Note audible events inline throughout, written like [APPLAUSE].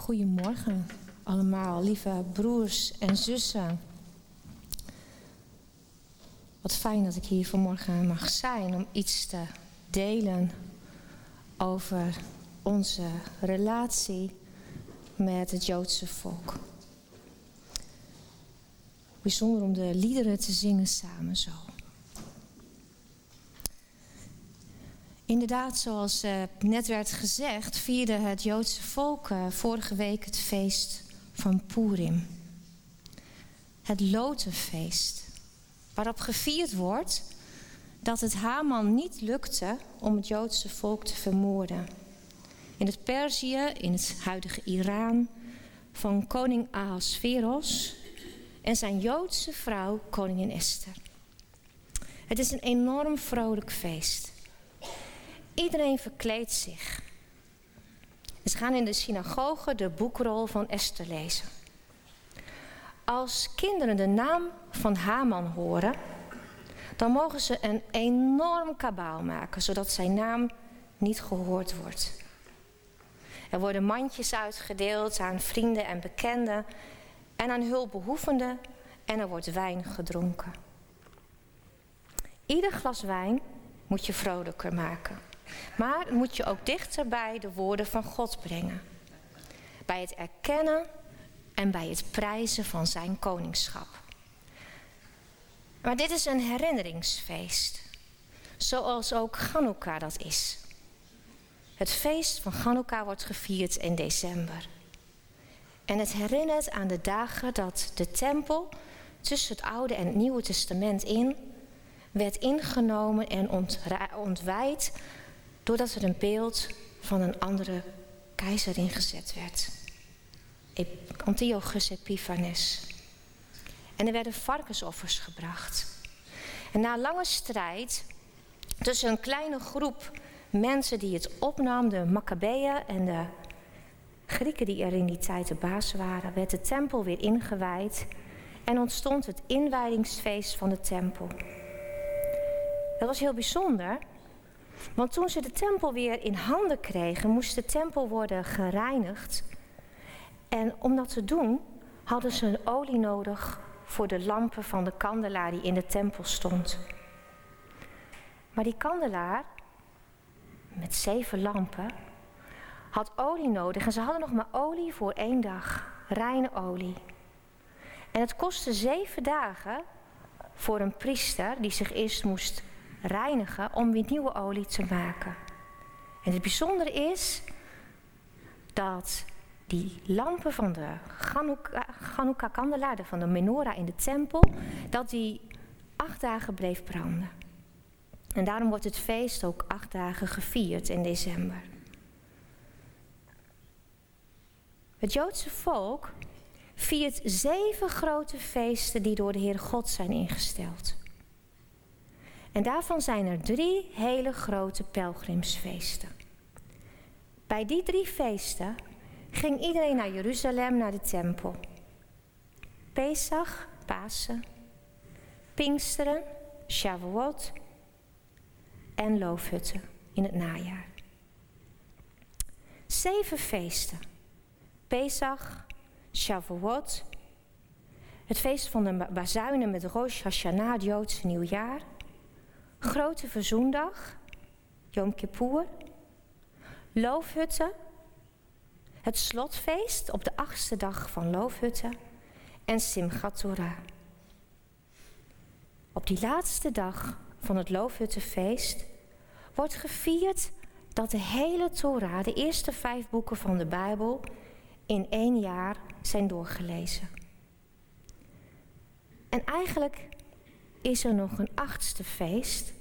Goedemorgen allemaal, lieve broers en zussen. Wat fijn dat ik hier vanmorgen mag zijn om iets te delen over onze relatie met het Joodse volk. Bijzonder om de liederen te zingen samen zo. Inderdaad, zoals uh, net werd gezegd, vierde het Joodse volk uh, vorige week het feest van Purim. Het Lotenfeest, waarop gevierd wordt dat het Haman niet lukte om het Joodse volk te vermoorden. In het Perzië, in het huidige Iran, van koning Ahasveros en zijn Joodse vrouw, koningin Esther. Het is een enorm vrolijk feest. Iedereen verkleedt zich. Ze gaan in de synagoge de boekrol van Esther lezen. Als kinderen de naam van Haman horen, dan mogen ze een enorm kabaal maken, zodat zijn naam niet gehoord wordt. Er worden mandjes uitgedeeld aan vrienden en bekenden en aan hulpbehoevenden en er wordt wijn gedronken. Ieder glas wijn moet je vrolijker maken. Maar moet je ook dichter bij de woorden van God brengen. Bij het erkennen en bij het prijzen van zijn koningschap. Maar dit is een herinneringsfeest. Zoals ook Chanukka dat is. Het feest van Chanukka wordt gevierd in december. En het herinnert aan de dagen dat de tempel tussen het Oude en het Nieuwe Testament in werd ingenomen en ontwijd doordat er een beeld van een andere keizer ingezet werd. Antiochus Epiphanes. En er werden varkensoffers gebracht. En na lange strijd tussen een kleine groep mensen die het opnam, de Maccabeeën en de Grieken die er in die tijd de baas waren, werd de tempel weer ingewijd en ontstond het inwijdingsfeest van de tempel. Dat was heel bijzonder, want toen ze de tempel weer in handen kregen, moest de tempel worden gereinigd. En om dat te doen, hadden ze een olie nodig voor de lampen van de kandelaar die in de tempel stond. Maar die kandelaar, met zeven lampen, had olie nodig. En ze hadden nog maar olie voor één dag, reine olie. En het kostte zeven dagen voor een priester die zich eerst moest reinigen om weer nieuwe olie te maken. En het bijzondere is dat die lampen van de Chanukka-kandelaar, van de menorah in de tempel, dat die acht dagen bleef branden. En daarom wordt het feest ook acht dagen gevierd in december. Het Joodse volk viert zeven grote feesten die door de Heer God zijn ingesteld. En daarvan zijn er drie hele grote pelgrimsfeesten. Bij die drie feesten ging iedereen naar Jeruzalem, naar de tempel. Pesach, Pasen, Pinksteren, Shavuot en Loofhutten in het najaar. Zeven feesten. Pesach, Shavuot, het feest van de bazuinen met Rosh Hashanah, het Joodse nieuwjaar, Grote Verzoendag, Yom Kippur, Loofhutten, het slotfeest op de achtste dag van Loofhutten en Simchat Torah. Op die laatste dag van het Loofhuttenfeest wordt gevierd dat de hele Torah, de eerste vijf boeken van de Bijbel, in één jaar zijn doorgelezen. En eigenlijk is er nog een achtste feest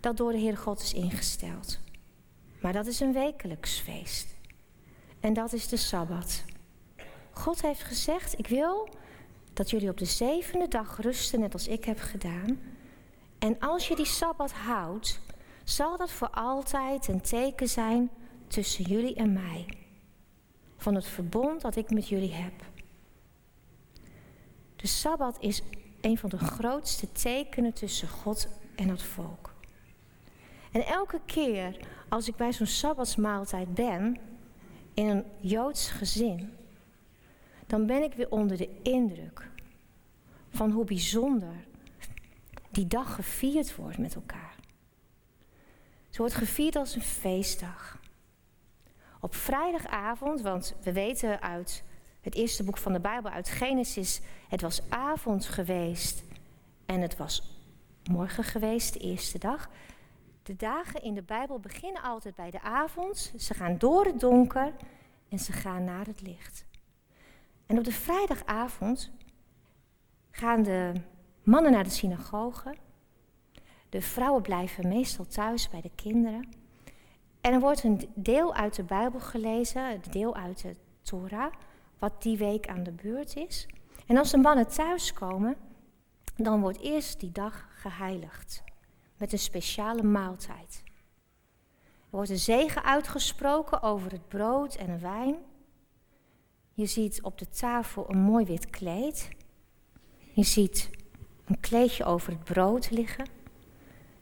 dat door de Heer God is ingesteld. Maar dat is een wekelijks feest. En dat is de Sabbat. God heeft gezegd, ik wil dat jullie op de zevende dag rusten, net als ik heb gedaan. En als je die Sabbat houdt, zal dat voor altijd een teken zijn tussen jullie en mij. Van het verbond dat ik met jullie heb. De Sabbat is een van de grootste tekenen tussen God en het volk. En elke keer als ik bij zo'n sabbatsmaaltijd ben, in een Joods gezin, dan ben ik weer onder de indruk van hoe bijzonder die dag gevierd wordt met elkaar. Ze wordt gevierd als een feestdag. Op vrijdagavond, want we weten uit het eerste boek van de Bijbel, uit Genesis, het was avond geweest en het was morgen geweest, de eerste dag. De dagen in de Bijbel beginnen altijd bij de avond. Ze gaan door het donker en ze gaan naar het licht. En op de vrijdagavond gaan de mannen naar de synagoge. De vrouwen blijven meestal thuis bij de kinderen. En er wordt een deel uit de Bijbel gelezen, een deel uit de Torah, wat die week aan de beurt is. En als de mannen thuiskomen, dan wordt eerst die dag geheiligd met een speciale maaltijd. Er wordt een zegen uitgesproken over het brood en de wijn. Je ziet op de tafel een mooi wit kleed. Je ziet een kleedje over het brood liggen.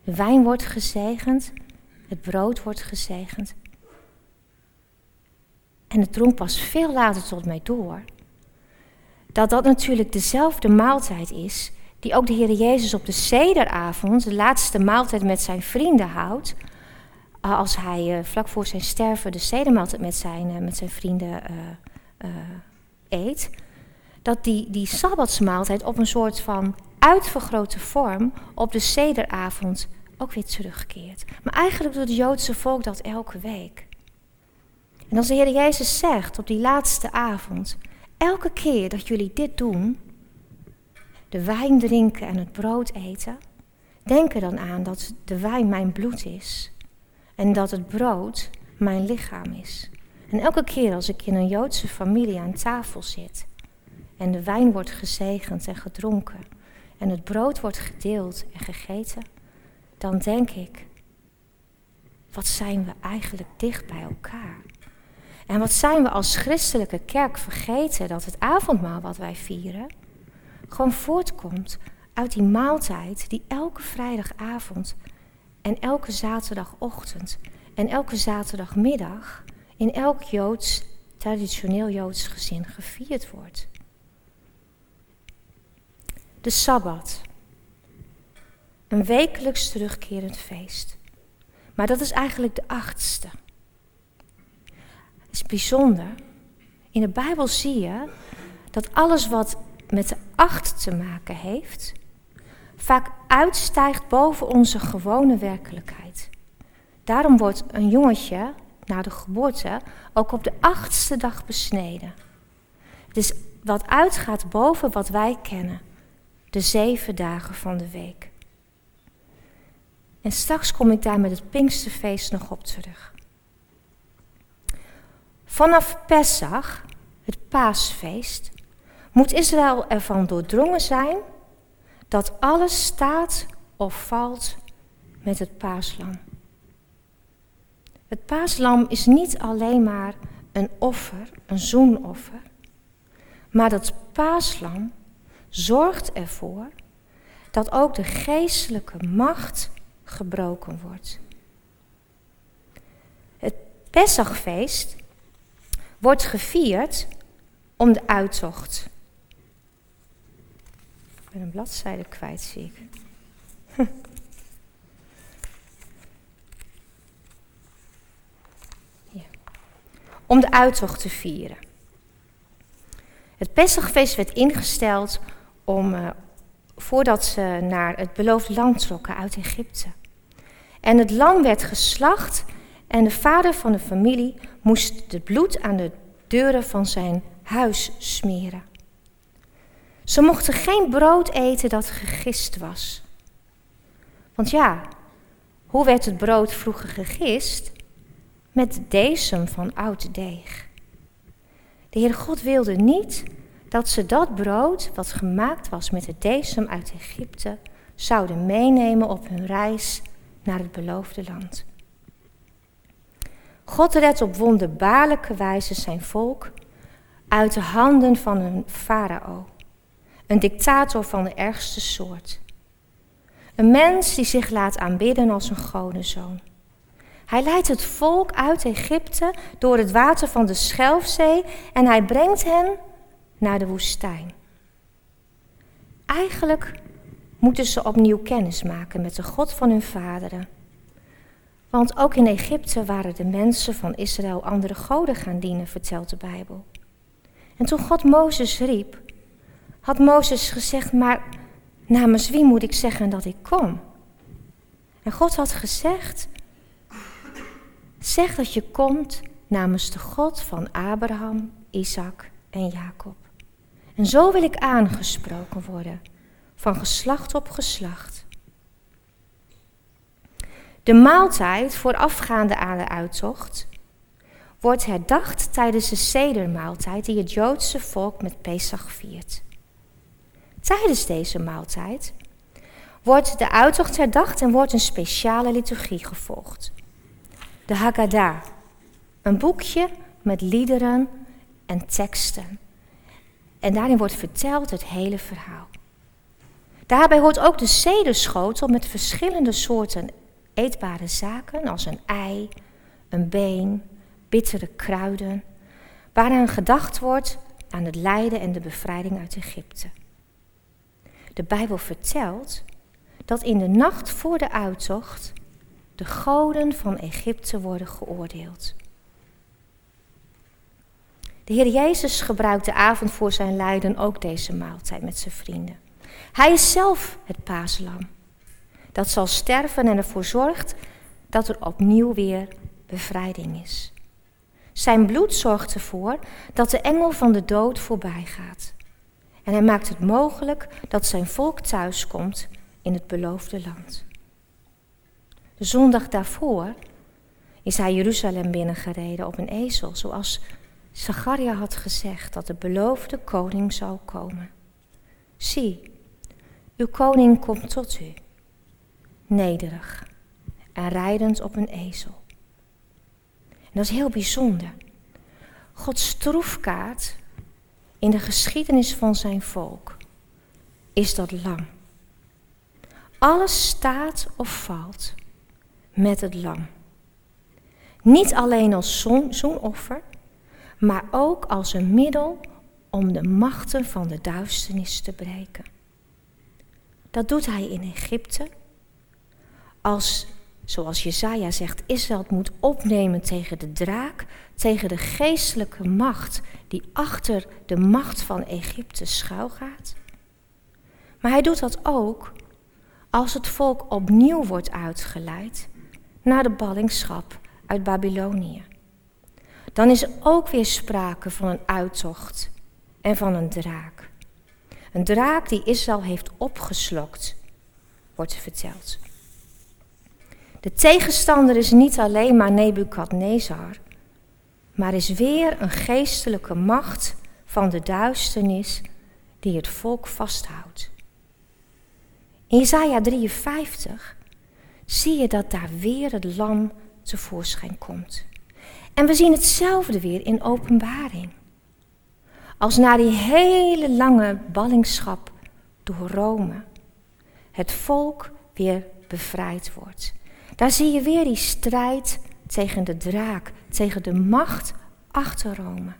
De wijn wordt gezegend, het brood wordt gezegend. En het drong pas veel later tot mij door dat dat natuurlijk dezelfde maaltijd is die ook de Heer Jezus op de Sederavond, de laatste maaltijd met zijn vrienden houdt, als hij uh, vlak voor zijn sterven de Sedermaaltijd met zijn, uh, met zijn vrienden eet, dat die, die Sabbatsmaaltijd op een soort van uitvergrote vorm op de Sederavond ook weer terugkeert. Maar eigenlijk doet het Joodse volk dat elke week. En als de Heer Jezus zegt op die laatste avond, elke keer dat jullie dit doen, de wijn drinken en het brood eten, denk er dan aan dat de wijn mijn bloed is en dat het brood mijn lichaam is. En elke keer als ik in een Joodse familie aan tafel zit en de wijn wordt gezegend en gedronken en het brood wordt gedeeld en gegeten, dan denk ik, wat zijn we eigenlijk dicht bij elkaar? En wat zijn we als christelijke kerk vergeten dat het avondmaal wat wij vieren gewoon voortkomt uit die maaltijd die elke vrijdagavond en elke zaterdagochtend en elke zaterdagmiddag in elk Joods, traditioneel Joods gezin gevierd wordt. De Sabbat. Een wekelijks terugkerend feest. Maar dat is eigenlijk de achtste. Het is bijzonder. In de Bijbel zie je dat alles wat met de acht te maken heeft, vaak uitstijgt boven onze gewone werkelijkheid. Daarom wordt een jongetje na de geboorte ook op de achtste dag besneden. Het is wat uitgaat boven wat wij kennen, de zeven dagen van de week. En straks kom ik daar met het Pinksterfeest nog op terug. Vanaf Pesach, het paasfeest, moet Israël ervan doordrongen zijn dat alles staat of valt met het paaslam. Het paaslam is niet alleen maar een offer, een zoenoffer, maar dat paaslam zorgt ervoor dat ook de geestelijke macht gebroken wordt. Het Pesachfeest wordt gevierd om de uittocht ik ben een bladzijde kwijt, zie ik. [LAUGHS] ja. Om de uittocht te vieren. Het Pesachfeest werd ingesteld om, uh, voordat ze naar het beloofde land trokken uit Egypte. En het lam werd geslacht en de vader van de familie moest het bloed aan de deuren van zijn huis smeren. Ze mochten geen brood eten dat gegist was. Want ja, hoe werd het brood vroeger gegist? Met decem van oud deeg. De Heer God wilde niet dat ze dat brood, wat gemaakt was met het decem uit Egypte, zouden meenemen op hun reis naar het beloofde land. God redt op wonderbaarlijke wijze zijn volk uit de handen van een farao. Een dictator van de ergste soort. Een mens die zich laat aanbidden als een godenzoon. Hij leidt het volk uit Egypte door het water van de Schelfzee en hij brengt hen naar de woestijn. Eigenlijk moeten ze opnieuw kennis maken met de God van hun vaderen. Want ook in Egypte waren de mensen van Israël andere goden gaan dienen, vertelt de Bijbel. En toen God Mozes riep, had Mozes gezegd, maar namens wie moet ik zeggen dat ik kom? En God had gezegd, zeg dat je komt namens de God van Abraham, Isaac en Jacob. En zo wil ik aangesproken worden, van geslacht op geslacht. De maaltijd voorafgaande aan de uittocht wordt herdacht tijdens de sedermaaltijd die het Joodse volk met Pesach viert. Tijdens deze maaltijd wordt de uittocht herdacht en wordt een speciale liturgie gevolgd. De Haggadah, een boekje met liederen en teksten. En daarin wordt verteld het hele verhaal. Daarbij hoort ook de zedenschotel met verschillende soorten eetbare zaken, als een ei, een been, bittere kruiden, waaraan gedacht wordt aan het lijden en de bevrijding uit Egypte. De Bijbel vertelt dat in de nacht voor de uittocht de goden van Egypte worden geoordeeld. De Heer Jezus gebruikt de avond voor zijn lijden ook deze maaltijd met zijn vrienden. Hij is zelf het paaslam. Dat zal sterven en ervoor zorgt dat er opnieuw weer bevrijding is. Zijn bloed zorgt ervoor dat de engel van de dood voorbij gaat. En hij maakt het mogelijk dat zijn volk thuiskomt in het beloofde land. De zondag daarvoor is hij Jeruzalem binnengereden op een ezel, zoals Zacharia had gezegd dat de beloofde koning zou komen. Zie, uw koning komt tot u, nederig en rijdend op een ezel. En dat is heel bijzonder. Gods troefkaart in de geschiedenis van zijn volk is dat lam. Alles staat of valt met het lam. Niet alleen als zoenoffer, maar ook als een middel om de machten van de duisternis te breken. Dat doet hij in Egypte. Als, zoals Jezaja zegt, Israël moet opnemen tegen de draak, tegen de geestelijke macht die achter de macht van Egypte schuilgaat. Maar hij doet dat ook als het volk opnieuw wordt uitgeleid naar de ballingschap uit Babylonië. Dan is er ook weer sprake van een uittocht en van een draak. Een draak die Israël heeft opgeslokt, wordt verteld. De tegenstander is niet alleen maar Nebukadnezar, maar is weer een geestelijke macht van de duisternis die het volk vasthoudt. In Jesaja 53 zie je dat daar weer het lam tevoorschijn komt. En we zien hetzelfde weer in openbaring. Als na die hele lange ballingschap door Rome het volk weer bevrijd wordt. Daar zie je weer die strijd tegen de draak, tegen de macht achter Rome.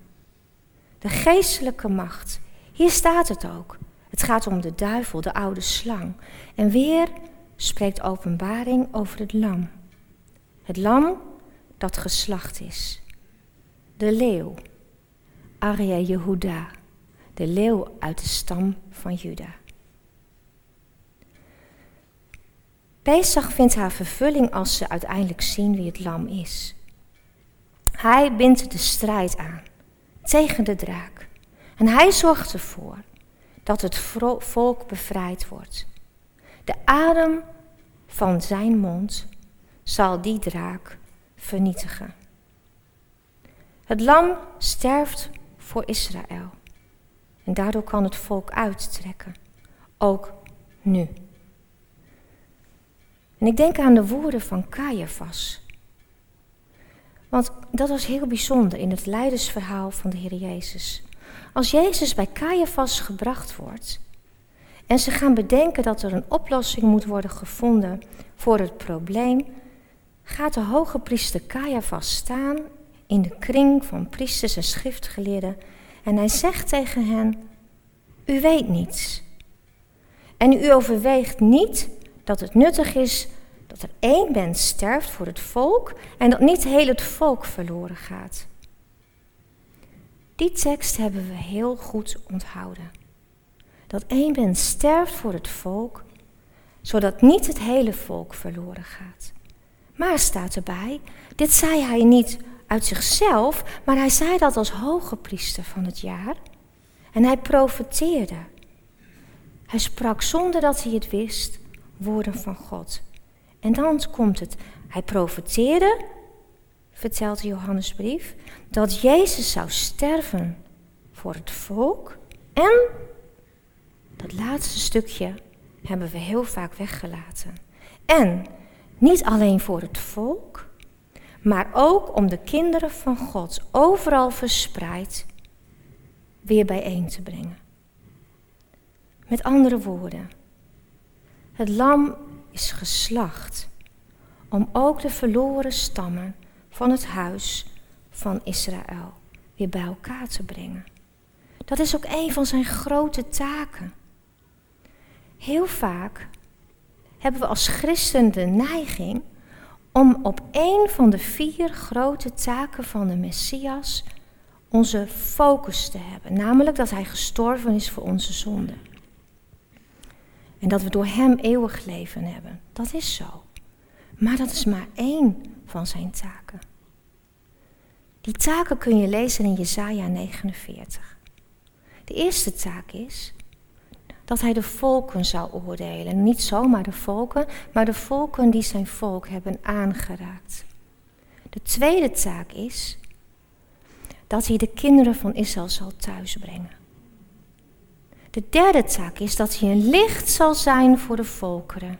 De geestelijke macht. Hier staat het ook. Het gaat om de duivel, de oude slang. En weer spreekt openbaring over het lam. Het lam dat geslacht is. De leeuw, Arya Jehuda, de leeuw uit de stam van Juda. Pesach vindt haar vervulling als ze uiteindelijk zien wie het lam is. Hij bindt de strijd aan tegen de draak. En hij zorgt ervoor dat het volk bevrijd wordt. De adem van zijn mond zal die draak vernietigen. Het lam sterft voor Israël. En daardoor kan het volk uittrekken. Ook nu. En ik denk aan de woorden van Caiaphas. Want dat was heel bijzonder in het leidersverhaal van de Heer Jezus. Als Jezus bij Caiaphas gebracht wordt en ze gaan bedenken dat er een oplossing moet worden gevonden voor het probleem, gaat de hoge priester Caiaphas staan in de kring van priesters en schriftgeleerden en hij zegt tegen hen, u weet niets. En u overweegt niet dat het nuttig is dat er één mens sterft voor het volk en dat niet heel het volk verloren gaat. Die tekst hebben we heel goed onthouden. Dat één mens sterft voor het volk, zodat niet het hele volk verloren gaat. Maar staat erbij, dit zei hij niet uit zichzelf, maar hij zei dat als hoge priester van het jaar. En hij profeteerde. Hij sprak zonder dat hij het wist woorden van God. En dan komt het. Hij profeteerde, vertelt de Johannesbrief, dat Jezus zou sterven voor het volk. En dat laatste stukje hebben we heel vaak weggelaten. En niet alleen voor het volk, maar ook om de kinderen van God overal verspreid weer bijeen te brengen. Met andere woorden, het lam is geslacht om ook de verloren stammen van het huis van Israël weer bij elkaar te brengen. Dat is ook een van zijn grote taken. Heel vaak hebben we als christen de neiging om op een van de vier grote taken van de Messias onze focus te hebben, namelijk dat Hij gestorven is voor onze zonden. En dat we door Hem eeuwig leven hebben. Dat is zo. Maar dat is maar één van zijn taken. Die taken kun je lezen in Jesaja 49. De eerste taak is dat hij de volken zou oordelen. Niet zomaar de volken, maar de volken die zijn volk hebben aangeraakt. De tweede taak is dat hij de kinderen van Israël zal thuisbrengen. De derde taak is dat hij een licht zal zijn voor de volkeren.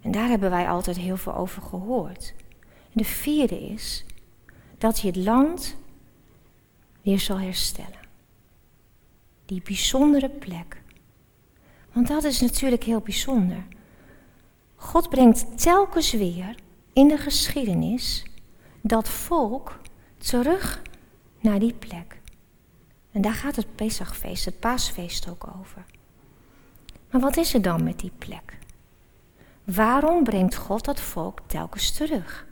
En daar hebben wij altijd heel veel over gehoord. De vierde is dat hij het land weer zal herstellen. Die bijzondere plek. Want dat is natuurlijk heel bijzonder. God brengt telkens weer in de geschiedenis dat volk terug naar die plek. En daar gaat het Pesachfeest, het paasfeest ook over. Maar wat is er dan met die plek? Waarom brengt God dat volk telkens terug?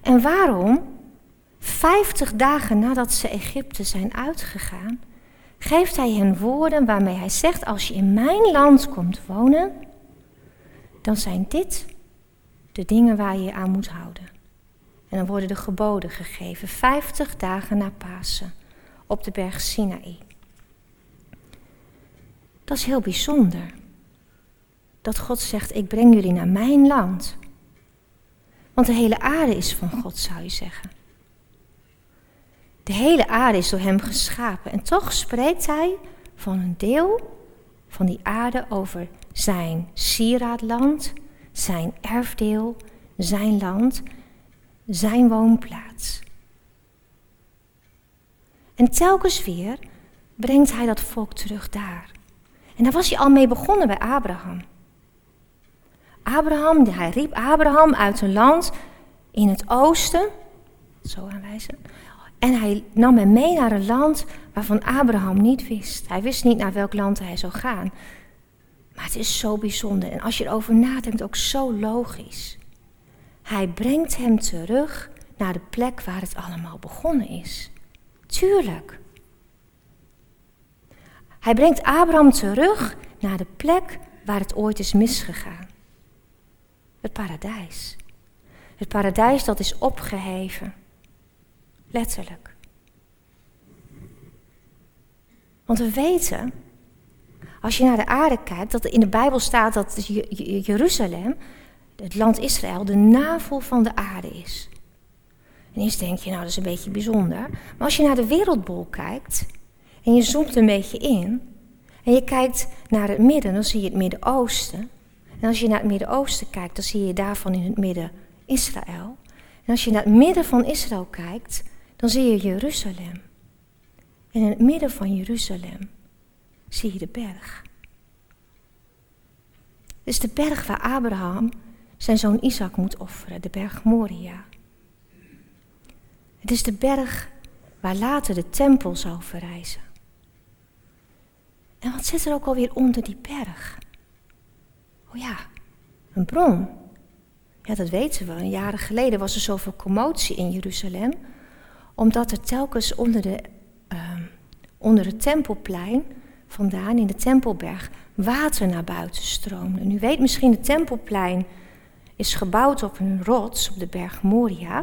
En waarom, vijftig dagen nadat ze Egypte zijn uitgegaan, geeft hij hen woorden waarmee hij zegt, als je in mijn land komt wonen, dan zijn dit de dingen waar je je aan moet houden. En dan worden de geboden gegeven, vijftig dagen na Pasen, op de berg Sinaï. Dat is heel bijzonder. Dat God zegt, ik breng jullie naar mijn land. Want de hele aarde is van God, zou je zeggen. De hele aarde is door hem geschapen. En toch spreekt hij van een deel van die aarde over zijn sieraadland, zijn erfdeel, zijn land, zijn woonplaats. En telkens weer brengt hij dat volk terug daar. En daar was hij al mee begonnen bij Abraham. Abraham, hij riep Abraham uit een land in het oosten, zo aanwijzen, en hij nam hem mee naar een land waarvan Abraham niet wist. Hij wist niet naar welk land hij zou gaan. Maar het is zo bijzonder en als je erover nadenkt ook zo logisch. Hij brengt hem terug naar de plek waar het allemaal begonnen is. Tuurlijk. Hij brengt Abraham terug naar de plek waar het ooit is misgegaan. Het paradijs. Het paradijs dat is opgeheven. Letterlijk. Want we weten, als je naar de aarde kijkt, dat in de Bijbel staat dat Jeruzalem, het land Israël, de navel van de aarde is. En eerst denk je, nou dat is een beetje bijzonder. Maar als je naar de wereldbol kijkt en je zoomt een beetje in en je kijkt naar het midden, dan zie je het Midden-Oosten. En als je naar het Midden-Oosten kijkt, dan zie je daarvan in het midden Israël. En als je naar het midden van Israël kijkt, dan zie je Jeruzalem. En in het midden van Jeruzalem zie je de berg. Het is de berg waar Abraham zijn zoon Isaac moet offeren, de berg Moria. Het is de berg waar later de tempel zal verrijzen. En wat zit er ook alweer onder die berg? Oh ja, een bron. Ja, dat weten we. Jaren geleden was er zoveel commotie in Jeruzalem, omdat er telkens onder, de, uh, onder het tempelplein vandaan in de Tempelberg water naar buiten stroomde. Nu weet misschien, het Tempelplein is gebouwd op een rots op de berg Moria.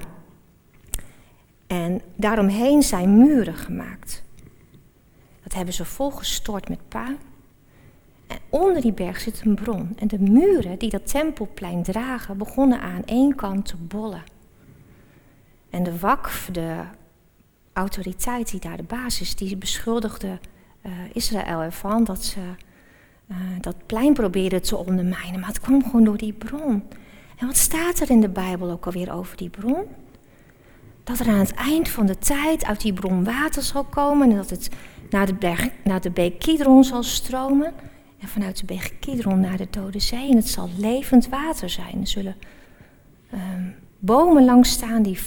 En daaromheen zijn muren gemaakt. Dat hebben ze volgestort met puin. En onder die berg zit een bron. En de muren die dat tempelplein dragen, begonnen aan één kant te bollen. En de wakf, de autoriteit die daar de basis, die beschuldigde uh, Israël ervan dat ze uh, dat plein probeerden te ondermijnen. Maar het kwam gewoon door die bron. En wat staat er in de Bijbel ook alweer over die bron? Dat er aan het eind van de tijd uit die bron water zal komen en dat het naar de, berg, naar de beek Kidron zal stromen. En vanuit de beek Kidron naar de Dode Zee. En het zal levend water zijn. Er zullen um, bomen langs staan die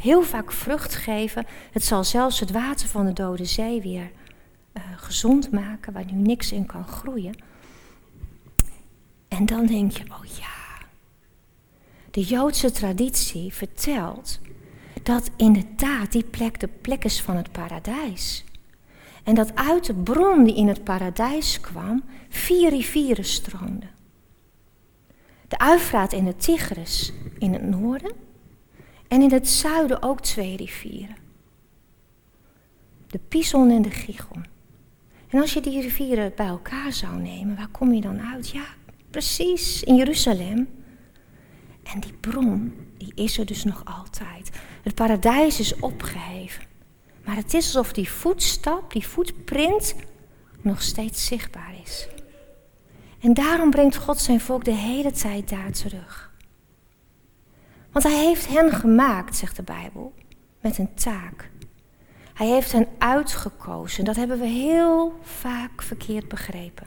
heel vaak vrucht geven. Het zal zelfs het water van de Dode Zee weer uh, gezond maken, waar nu niks in kan groeien. En dan denk je, oh ja, de Joodse traditie vertelt dat inderdaad die plek de plek is van het paradijs. En dat uit de bron die in het paradijs kwam, vier rivieren stroomden. De Uifraat en de Tigris in het noorden en in het zuiden ook twee rivieren. De Pison en de Gichon. En als je die rivieren bij elkaar zou nemen, waar kom je dan uit? Ja, precies, in Jeruzalem. En die bron, die is er dus nog altijd. Het paradijs is opgeheven. Maar het is alsof die voetstap, die voetprint, nog steeds zichtbaar is. En daarom brengt God zijn volk de hele tijd daar terug. Want hij heeft hen gemaakt, zegt de Bijbel, met een taak. Hij heeft hen uitgekozen. Dat hebben we heel vaak verkeerd begrepen.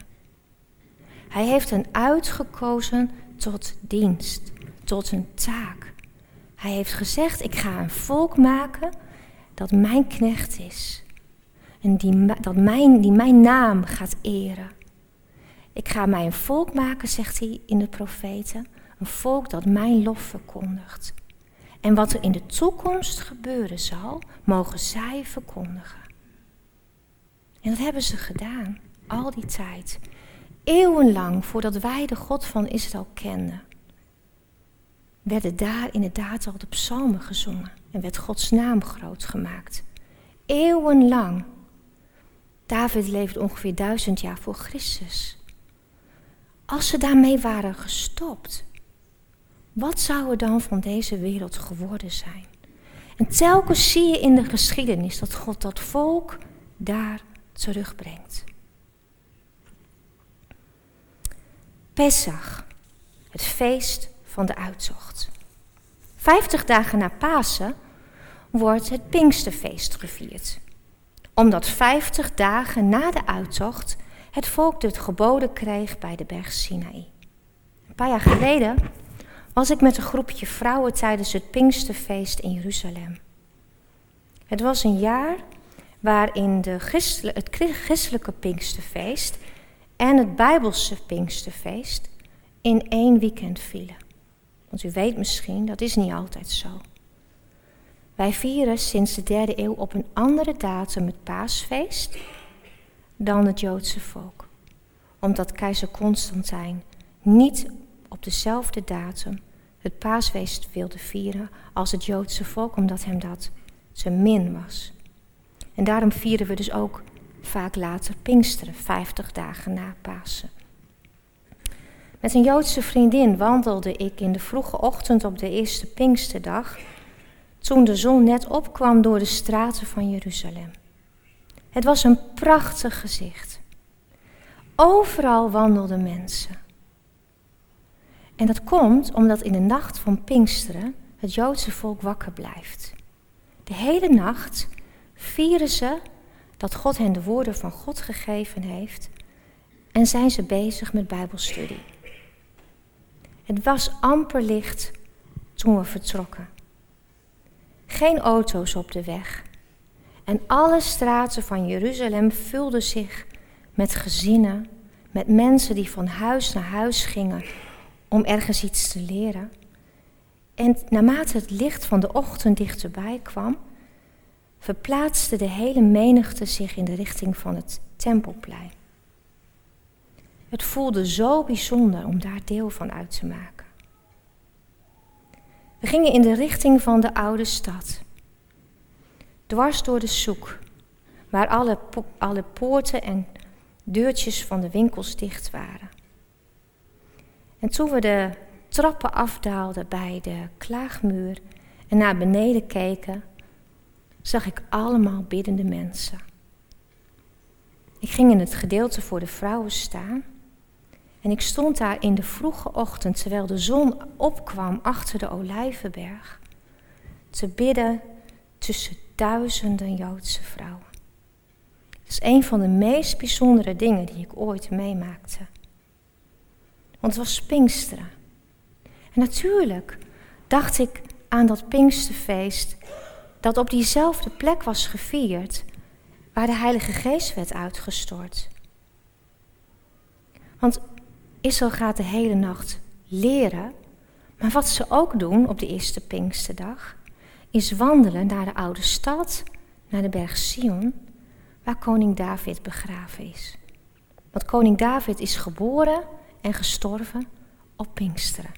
Hij heeft hen uitgekozen tot dienst, tot een taak. Hij heeft gezegd: Ik ga een volk maken dat mijn knecht is. En die, dat mijn, die mijn naam gaat eren. Ik ga mij een volk maken, zegt hij in de profeten. Een volk dat mijn lof verkondigt. En wat er in de toekomst gebeuren zal, mogen zij verkondigen. En dat hebben ze gedaan, al die tijd. Eeuwenlang voordat wij de God van Israël kenden, werden daar inderdaad al de psalmen gezongen en werd Gods naam groot gemaakt. Eeuwenlang. David leefde ongeveer duizend jaar voor Christus. Als ze daarmee waren gestopt, wat zou er dan van deze wereld geworden zijn? En telkens zie je in de geschiedenis dat God dat volk daar terugbrengt. Pesach, het feest van de uittocht. Vijftig dagen na Pasen wordt het Pinksterfeest gevierd. Omdat vijftig dagen na de uittocht het volk het geboden kreeg bij de berg Sinaï. Een paar jaar geleden was ik met een groepje vrouwen tijdens het Pinksterfeest in Jeruzalem. Het was een jaar waarin de het christelijke Pinksterfeest en het Bijbelse Pinksterfeest in één weekend vielen. Want u weet misschien, dat is niet altijd zo. Wij vieren sinds de derde eeuw op een andere datum het paasfeest dan het Joodse volk. Omdat keizer Constantijn niet op dezelfde datum het paasfeest wilde vieren als het Joodse volk, omdat hem dat te min was. En daarom vieren we dus ook vaak later Pinksteren, 50 dagen na Pasen. Met een Joodse vriendin wandelde ik in de vroege ochtend op de eerste Pinksterdag, toen de zon net opkwam door de straten van Jeruzalem. Het was een prachtig gezicht. Overal wandelden mensen. En dat komt omdat in de nacht van Pinksteren het Joodse volk wakker blijft. De hele nacht vieren ze dat God hen de woorden van God gegeven heeft en zijn ze bezig met Bijbelstudie. Het was amper licht toen we vertrokken. Geen auto's op de weg. En alle straten van Jeruzalem vulden zich met gezinnen, met mensen die van huis naar huis gingen om ergens iets te leren. En naarmate het licht van de ochtend dichterbij kwam, verplaatste de hele menigte zich in de richting van het tempelplein. Het voelde zo bijzonder om daar deel van uit te maken. We gingen in de richting van de oude stad. Dwars door de soek, waar alle, alle poorten en deurtjes van de winkels dicht waren. En toen we de trappen afdaalden bij de klaagmuur en naar beneden keken, zag ik allemaal biddende mensen. Ik ging in het gedeelte voor de vrouwen staan en ik stond daar in de vroege ochtend, terwijl de zon opkwam achter de Olijvenberg, te bidden tussen duizenden Joodse vrouwen. Dat is een van de meest bijzondere dingen die ik ooit meemaakte. Want het was Pinksteren. En natuurlijk dacht ik aan dat Pinksterfeest dat op diezelfde plek was gevierd waar de Heilige Geest werd uitgestort. Want Israël gaat de hele nacht leren, maar wat ze ook doen op de eerste Pinksterdag, is wandelen naar de oude stad, naar de berg Sion, waar koning David begraven is. Want koning David is geboren en gestorven op Pinksteren.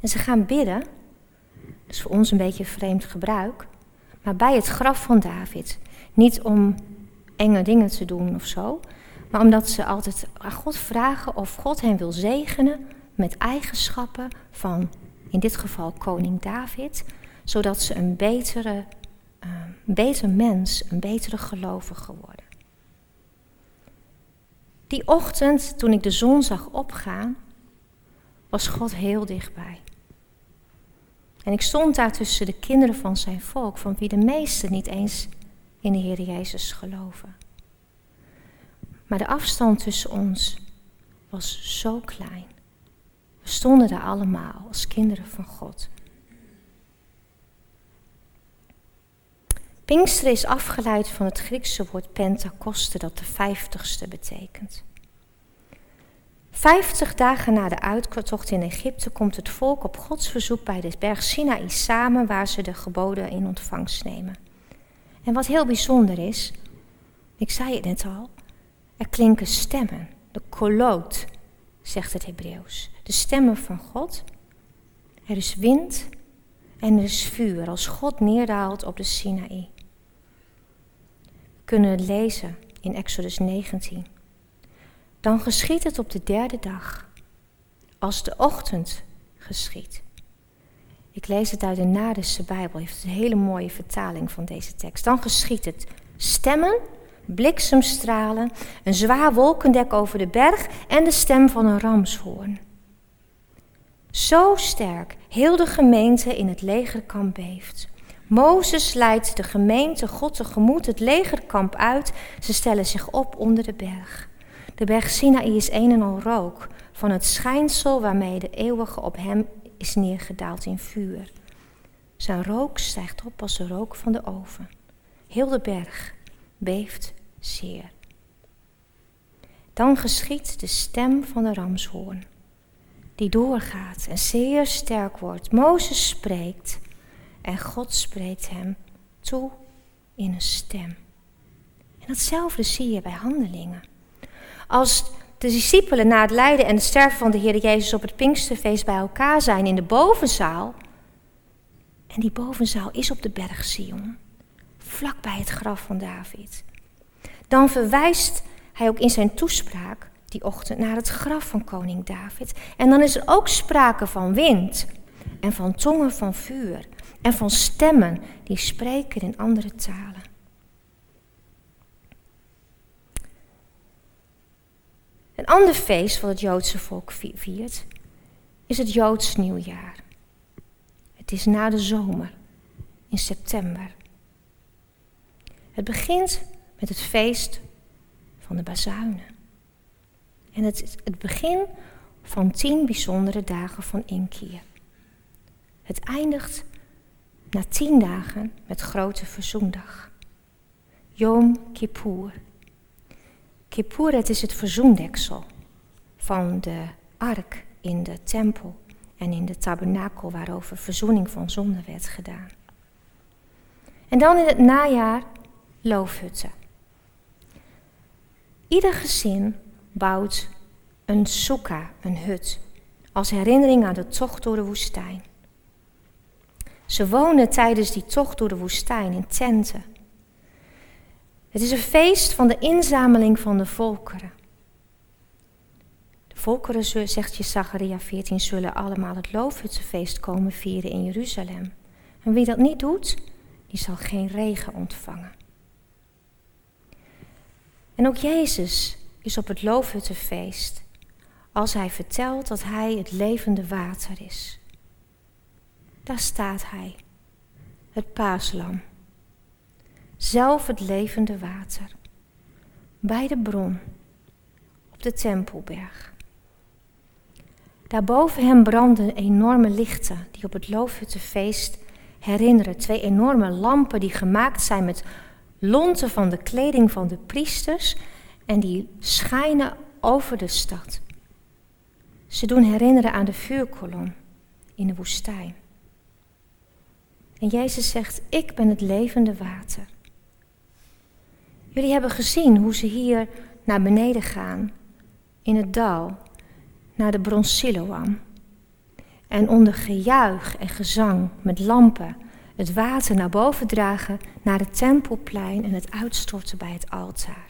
En ze gaan bidden, dat is voor ons een beetje vreemd gebruik, maar bij het graf van David. Niet om enge dingen te doen of zo, maar omdat ze altijd aan God vragen of God hen wil zegenen met eigenschappen van, in dit geval koning David, zodat ze een betere, uh, beter mens, een betere gelovige worden. Die ochtend, toen ik de zon zag opgaan, was God heel dichtbij. En ik stond daar tussen de kinderen van zijn volk, van wie de meesten niet eens in de Heer Jezus geloven. Maar de afstand tussen ons was zo klein. We stonden daar allemaal als kinderen van God. Pinksteren is afgeleid van het Griekse woord Pentakoste, dat de vijftigste betekent. Vijftig dagen na de uittocht in Egypte komt het volk op Gods verzoek bij de berg Sinaï samen, waar ze de geboden in ontvangst nemen. En wat heel bijzonder is, ik zei het net al, er klinken stemmen, de koloot, zegt het Hebreeuws. De stemmen van God. Er is wind en er is vuur als God neerdaalt op de Sinaï. We kunnen lezen in Exodus 19. Dan geschiet het op de derde dag, als de ochtend geschiet. Ik lees het uit de Nadense Bijbel, heeft een hele mooie vertaling van deze tekst. Dan geschiet het stemmen bliksemstralen, een zwaar wolkendek over de berg en de stem van een ramshoorn. Zo sterk heel de gemeente in het legerkamp beeft. Mozes leidt de gemeente God tegemoet het legerkamp uit. Ze stellen zich op onder de berg. De berg Sinaï is een en al rook van het schijnsel waarmee de eeuwige op hem is neergedaald in vuur. Zijn rook stijgt op als de rook van de oven. Heel de berg beeft zeer. Dan geschiet de stem van de ramshoorn, die doorgaat en zeer sterk wordt. Mozes spreekt en God spreekt hem toe in een stem. En datzelfde zie je bij handelingen. Als de discipelen na het lijden en het sterven van de Heer Jezus op het Pinksterfeest bij elkaar zijn in de bovenzaal. En die bovenzaal is op de berg Sion, vlak bij het graf van David dan verwijst hij ook in zijn toespraak die ochtend naar het graf van koning David. En dan is er ook sprake van wind en van tongen van vuur en van stemmen die spreken in andere talen. Een ander feest wat het Joodse volk viert is het Joods nieuwjaar. Het is na de zomer, in september. Het begint met het feest van de bazuinen. En het is het begin van tien bijzondere dagen van inkeer. Het eindigt na tien dagen met grote verzoendag. Yom Kippur. Kippur, het is het verzoendeksel van de ark in de tempel en in de tabernakel waarover verzoening van zonde werd gedaan. En dan in het najaar loofhutten. Ieder gezin bouwt een soeka, een hut, als herinnering aan de tocht door de woestijn. Ze wonen tijdens die tocht door de woestijn in tenten. Het is een feest van de inzameling van de volkeren. De volkeren, zegt Jesacharia 14, zullen allemaal het loofhuttenfeest komen vieren in Jeruzalem. En wie dat niet doet, die zal geen regen ontvangen. En ook Jezus is op het loofhuttenfeest als hij vertelt dat hij het levende water is. Daar staat hij, het paaslam, zelf het levende water, bij de bron, op de Tempelberg. Daarboven hem branden enorme lichten die op het loofhuttenfeest herinneren. Twee enorme lampen die gemaakt zijn met lonten van de kleding van de priesters en die schijnen over de stad. Ze doen herinneren aan de vuurkolom in de woestijn. En Jezus zegt, ik ben het levende water. Jullie hebben gezien hoe ze hier naar beneden gaan, in het dal, naar de bron Siloam. En onder gejuich en gezang met lampen het water naar boven dragen naar het tempelplein en het uitstorten bij het altaar.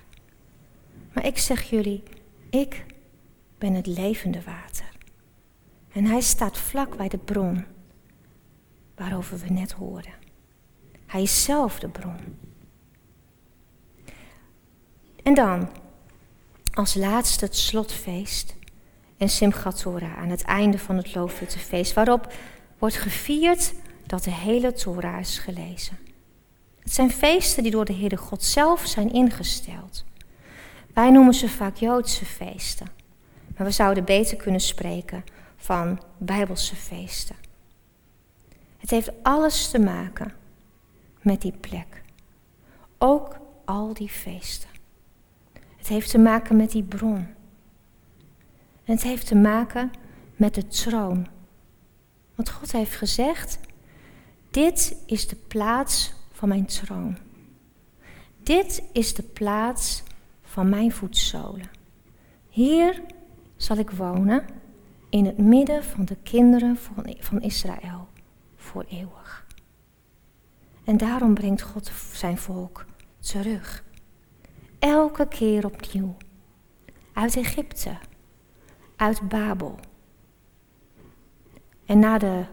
Maar ik zeg jullie, ik ben het levende water. En hij staat vlak bij de bron waarover we net hoorden. Hij is zelf de bron. En dan, als laatste het slotfeest en Simchat Torah aan het einde van het Loofhuttenfeest, waarop wordt gevierd dat de hele Torah is gelezen. Het zijn feesten die door de Heere God zelf zijn ingesteld. Wij noemen ze vaak Joodse feesten, maar we zouden beter kunnen spreken van Bijbelse feesten. Het heeft alles te maken met die plek. Ook al die feesten. Het heeft te maken met die bron. En het heeft te maken met de troon. Want God heeft gezegd, dit is de plaats van mijn troon. Dit is de plaats van mijn voetzolen. Hier zal ik wonen in het midden van de kinderen van Israël voor eeuwig. En daarom brengt God zijn volk terug. Elke keer opnieuw. Uit Egypte, uit Babel. En na de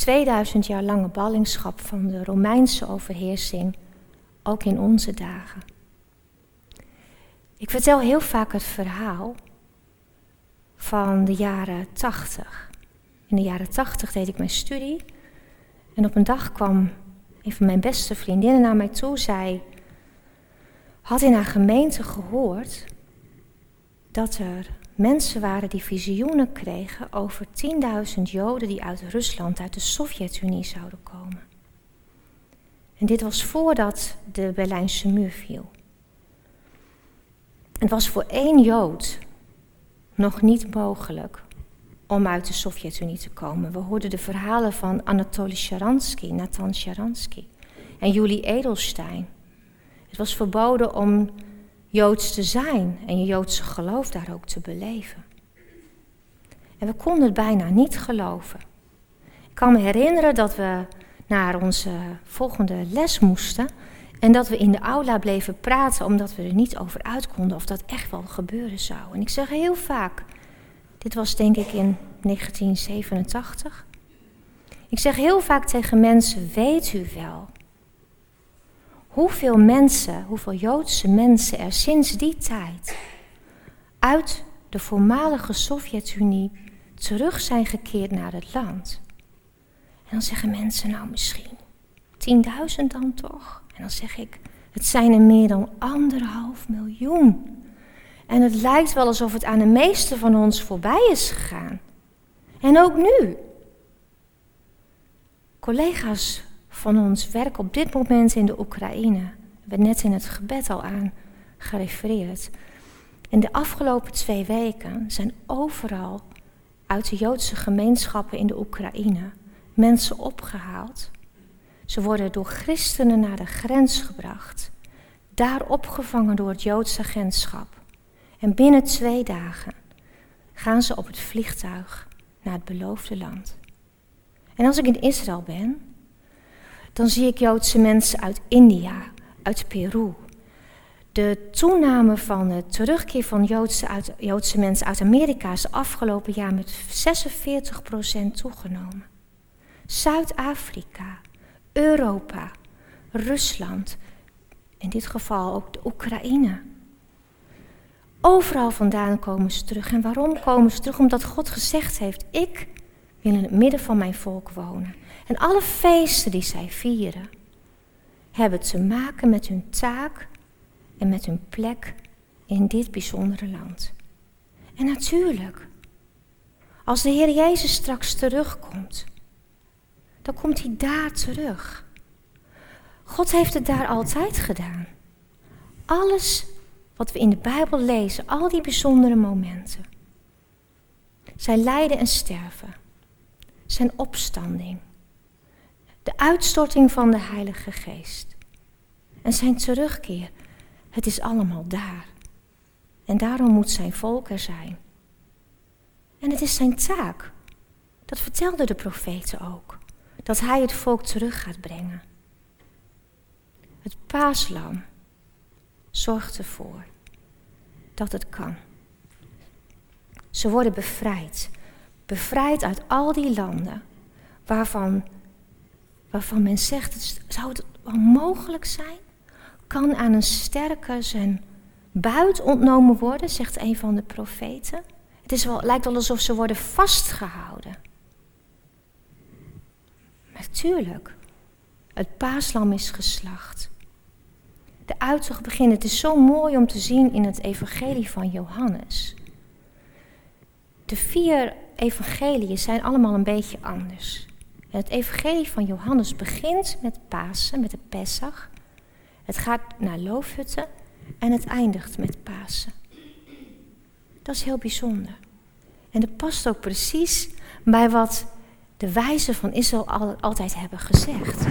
2000 jaar lange ballingschap van de Romeinse overheersing, ook in onze dagen. Ik vertel heel vaak het verhaal van de jaren 80. In de jaren 80 deed ik mijn studie en op een dag kwam een van mijn beste vriendinnen naar mij toe. Zij had in haar gemeente gehoord dat er mensen waren die visioenen kregen over 10.000 Joden die uit Rusland, uit de Sovjet-Unie zouden komen. En dit was voordat de Berlijnse muur viel. Het was voor één Jood nog niet mogelijk om uit de Sovjet-Unie te komen. We hoorden de verhalen van Anatoly Sharansky, Nathan Sharansky en Julie Edelstein. Het was verboden om Joods te zijn en je Joodse geloof daar ook te beleven. En we konden het bijna niet geloven. Ik kan me herinneren dat we naar onze volgende les moesten en dat we in de aula bleven praten omdat we er niet over uit konden of dat echt wel gebeuren zou. En ik zeg heel vaak, dit was denk ik in 1987. Ik zeg heel vaak tegen mensen, weet u wel hoeveel mensen, hoeveel Joodse mensen er sinds die tijd uit de voormalige Sovjet-Unie terug zijn gekeerd naar het land. En dan zeggen mensen, nou misschien 10.000 dan toch? En dan zeg ik, het zijn er meer dan anderhalf miljoen. En het lijkt wel alsof het aan de meeste van ons voorbij is gegaan. En ook nu. Collega's van ons werken op dit moment in de Oekraïne. We net in het gebed al aan gerefereerd. In de afgelopen twee weken zijn overal uit de Joodse gemeenschappen in de Oekraïne mensen opgehaald. Ze worden door christenen naar de grens gebracht, daar opgevangen door het Joodse agentschap. En binnen twee dagen gaan ze op het vliegtuig naar het beloofde land. En als ik in Israël ben, dan zie ik Joodse mensen uit India, uit Peru. De toename van de terugkeer van Joodse, uit, Joodse mensen uit Amerika is afgelopen jaar met 46% toegenomen. Zuid-Afrika, Europa, Rusland, in dit geval ook de Oekraïne. Overal vandaan komen ze terug. En waarom komen ze terug? Omdat God gezegd heeft: Ik wil in het midden van mijn volk wonen. En alle feesten die zij vieren, hebben te maken met hun taak en met hun plek in dit bijzondere land. En natuurlijk, als de Heer Jezus straks terugkomt, dan komt hij daar terug. God heeft het daar altijd gedaan. Alles wat we in de Bijbel lezen, al die bijzondere momenten. Zijn lijden en sterven. Zijn opstanding. De uitstorting van de Heilige Geest. En zijn terugkeer. Het is allemaal daar. En daarom moet zijn volk er zijn. En het is zijn taak. Dat vertelden de profeten ook. Dat hij het volk terug gaat brengen. Het paaslam zorgt ervoor dat het kan. Ze worden bevrijd. Bevrijd uit al die landen waarvan, waarvan men zegt, zou het wel mogelijk zijn? Kan aan een sterke zijn buit ontnomen worden, zegt een van de profeten. Het is wel, lijkt wel alsof ze worden vastgehouden. Natuurlijk, het paaslam is geslacht de uittocht beginnen. Het is zo mooi om te zien in het evangelie van Johannes. De vier evangeliën zijn allemaal een beetje anders. Het evangelie van Johannes begint met Pasen, met de Pesach. Het gaat naar Loofhutten en het eindigt met Pasen. Dat is heel bijzonder. En dat past ook precies bij wat de wijzen van Israël altijd hebben gezegd.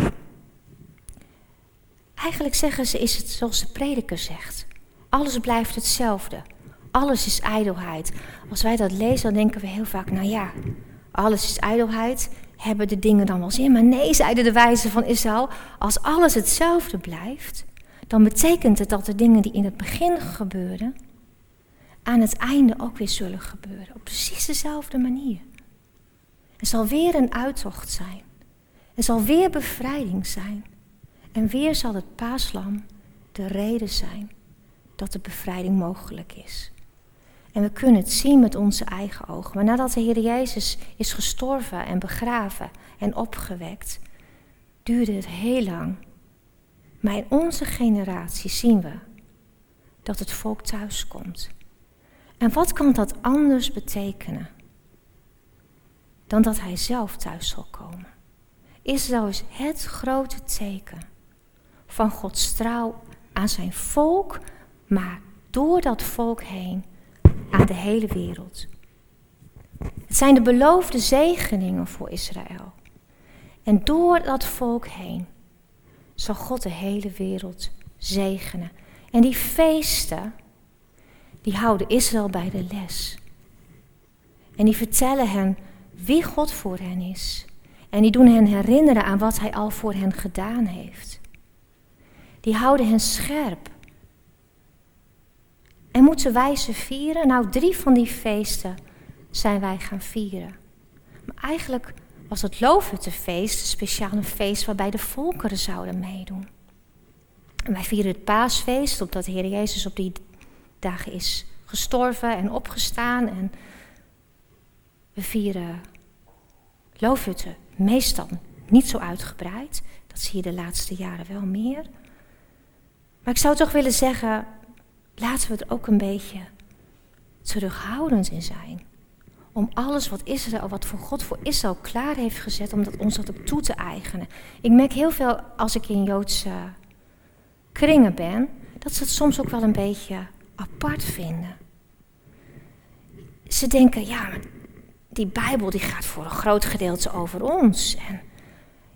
Eigenlijk zeggen ze, is het zoals de prediker zegt. Alles blijft hetzelfde. Alles is ijdelheid. Als wij dat lezen, dan denken we heel vaak, nou ja, alles is ijdelheid. Hebben de dingen dan wel zin? Maar nee, zeiden de wijzen van Israël, als alles hetzelfde blijft, dan betekent het dat de dingen die in het begin gebeuren, aan het einde ook weer zullen gebeuren. Op precies dezelfde manier. Er zal weer een uittocht zijn. Er zal weer bevrijding zijn. En weer zal het paaslam de reden zijn dat de bevrijding mogelijk is. En we kunnen het zien met onze eigen ogen. Maar nadat de Heer Jezus is gestorven en begraven en opgewekt, duurde het heel lang. Maar in onze generatie zien we dat het volk thuis komt. En wat kan dat anders betekenen dan dat hij zelf thuis zal komen? Israël is het grote teken van Gods trouw aan zijn volk, maar door dat volk heen aan de hele wereld. Het zijn de beloofde zegeningen voor Israël. En door dat volk heen zal God de hele wereld zegenen. En die feesten, die houden Israël bij de les. En die vertellen hen wie God voor hen is. En die doen hen herinneren aan wat hij al voor hen gedaan heeft die houden hen scherp. En moeten wij ze vieren? Nou, drie van die feesten zijn wij gaan vieren. Maar eigenlijk was het Loofhuttenfeest een speciale feest waarbij de volkeren zouden meedoen. En wij vieren het paasfeest, omdat de Heer Jezus op die dagen is gestorven en opgestaan. En we vieren Loofhutten meestal niet zo uitgebreid. Dat zie je de laatste jaren wel meer. Maar ik zou toch willen zeggen, laten we het ook een beetje terughoudend in zijn. Om alles wat Israël, wat voor God voor Israël klaar heeft gezet, om dat ons dat ook toe te eigenen. Ik merk heel veel als ik in Joodse kringen ben, dat ze het soms ook wel een beetje apart vinden. Ze denken, ja, die Bijbel die gaat voor een groot gedeelte over ons. En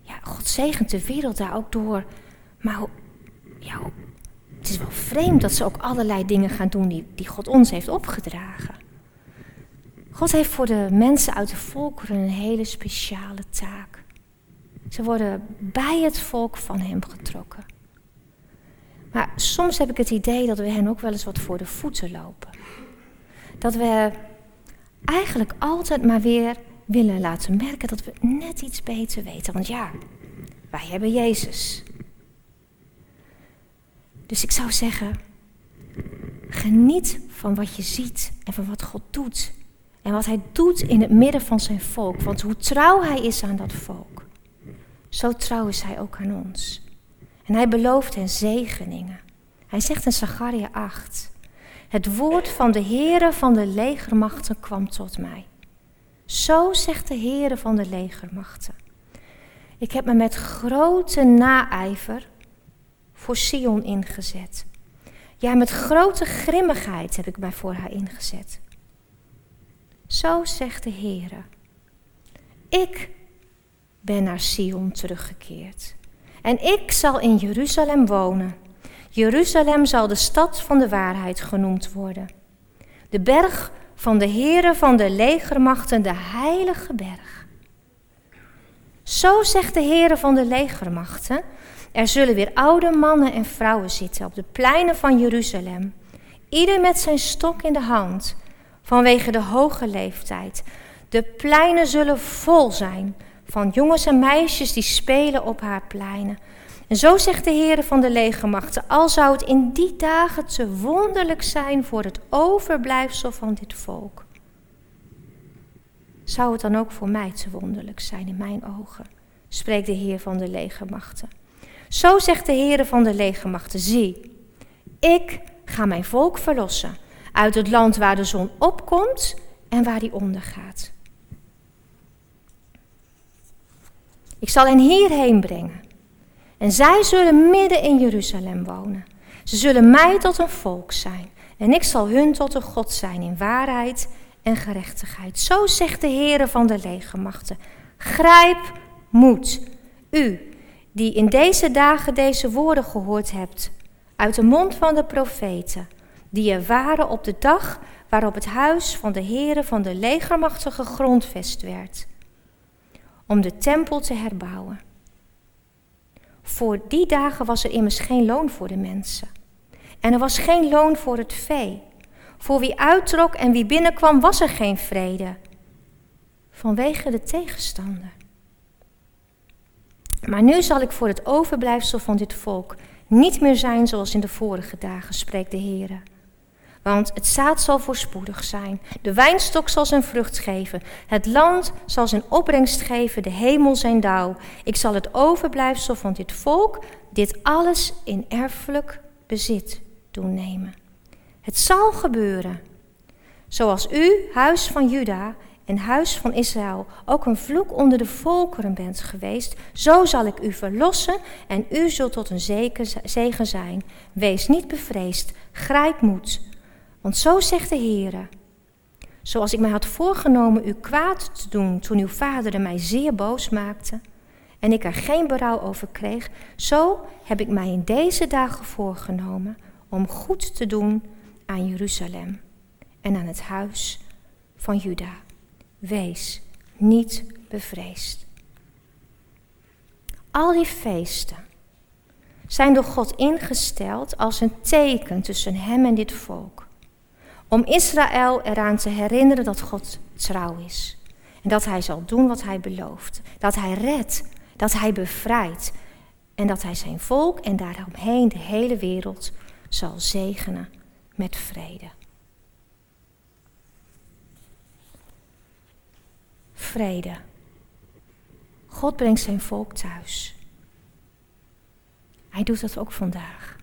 ja, God zegent de wereld daar ook door. Maar ja, het is wel vreemd dat ze ook allerlei dingen gaan doen die, die God ons heeft opgedragen. God heeft voor de mensen uit de volkeren een hele speciale taak. Ze worden bij het volk van Hem getrokken. Maar soms heb ik het idee dat we hen ook wel eens wat voor de voeten lopen. Dat we eigenlijk altijd maar weer willen laten merken dat we net iets beter weten. Want ja, wij hebben Jezus. Dus ik zou zeggen, geniet van wat je ziet en van wat God doet. En wat Hij doet in het midden van zijn volk. Want hoe trouw Hij is aan dat volk, zo trouw is Hij ook aan ons. En Hij belooft hen zegeningen. Hij zegt in Zacharia 8, het woord van de Heere van de legermachten kwam tot mij. Zo zegt de Heere van de legermachten. Ik heb me met grote naijver voor Sion ingezet. Ja, met grote grimmigheid heb ik mij voor haar ingezet. Zo zegt de Heere. Ik ben naar Sion teruggekeerd. En ik zal in Jeruzalem wonen. Jeruzalem zal de stad van de waarheid genoemd worden. De berg van de Heere van de legermachten, de heilige berg. Zo zegt de Heere van de legermachten, er zullen weer oude mannen en vrouwen zitten op de pleinen van Jeruzalem, ieder met zijn stok in de hand, vanwege de hoge leeftijd. De pleinen zullen vol zijn van jongens en meisjes die spelen op haar pleinen. En zo zegt de Heer van de legermachten, al zou het in die dagen te wonderlijk zijn voor het overblijfsel van dit volk. Zou het dan ook voor mij te wonderlijk zijn in mijn ogen, spreekt de Heer van de legermachten. Zo zegt de Heer van de legermachten, zie, ik ga mijn volk verlossen uit het land waar de zon opkomt en waar die ondergaat. Ik zal hen hierheen brengen en zij zullen midden in Jeruzalem wonen. Ze zullen mij tot een volk zijn. En ik zal hun tot een God zijn in waarheid en gerechtigheid. Zo zegt de Heere van de legermachten. Grijp moed, u die in deze dagen deze woorden gehoord hebt uit de mond van de profeten, die er waren op de dag waarop het huis van de Heere van de legermachten gegrondvest werd, om de tempel te herbouwen. Voor die dagen was er immers geen loon voor de mensen. En er was geen loon voor het vee. Voor wie uittrok en wie binnenkwam was er geen vrede. Vanwege de tegenstander. Maar nu zal ik voor het overblijfsel van dit volk niet meer zijn zoals in de vorige dagen, spreekt de Heer. Want het zaad zal voorspoedig zijn, de wijnstok zal zijn vrucht geven, het land zal zijn opbrengst geven, de hemel zijn dauw. Ik zal het overblijfsel van dit volk, dit alles in erfelijk bezit doen nemen. Het zal gebeuren, zoals u, huis van Juda en huis van Israël, ook een vloek onder de volkeren bent geweest, zo zal ik u verlossen en u zult tot een zegen zijn. Wees niet bevreesd, grijp moed. Want zo zegt de Heer: Zoals ik mij had voorgenomen u kwaad te doen toen uw vader mij zeer boos maakte en ik er geen berouw over kreeg, zo heb ik mij in deze dagen voorgenomen om goed te doen aan Jeruzalem en aan het huis van Juda. Wees niet bevreesd. Al die feesten zijn door God ingesteld als een teken tussen Hem en dit volk om Israël eraan te herinneren dat God trouw is. En dat hij zal doen wat hij belooft. Dat hij redt, dat hij bevrijdt. En dat hij zijn volk en daaromheen de hele wereld zal zegenen met vrede. Vrede. God brengt zijn volk thuis. Hij doet dat ook vandaag.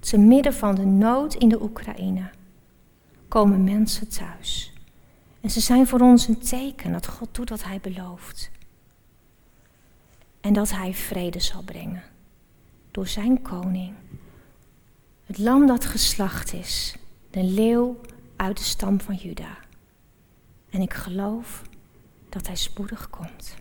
Te midden van de nood in de Oekraïne komen mensen thuis. En ze zijn voor ons een teken dat God doet wat Hij belooft. En dat Hij vrede zal brengen door Zijn koning. Het lam dat geslacht is, de leeuw uit de stam van Juda. En ik geloof dat Hij spoedig komt.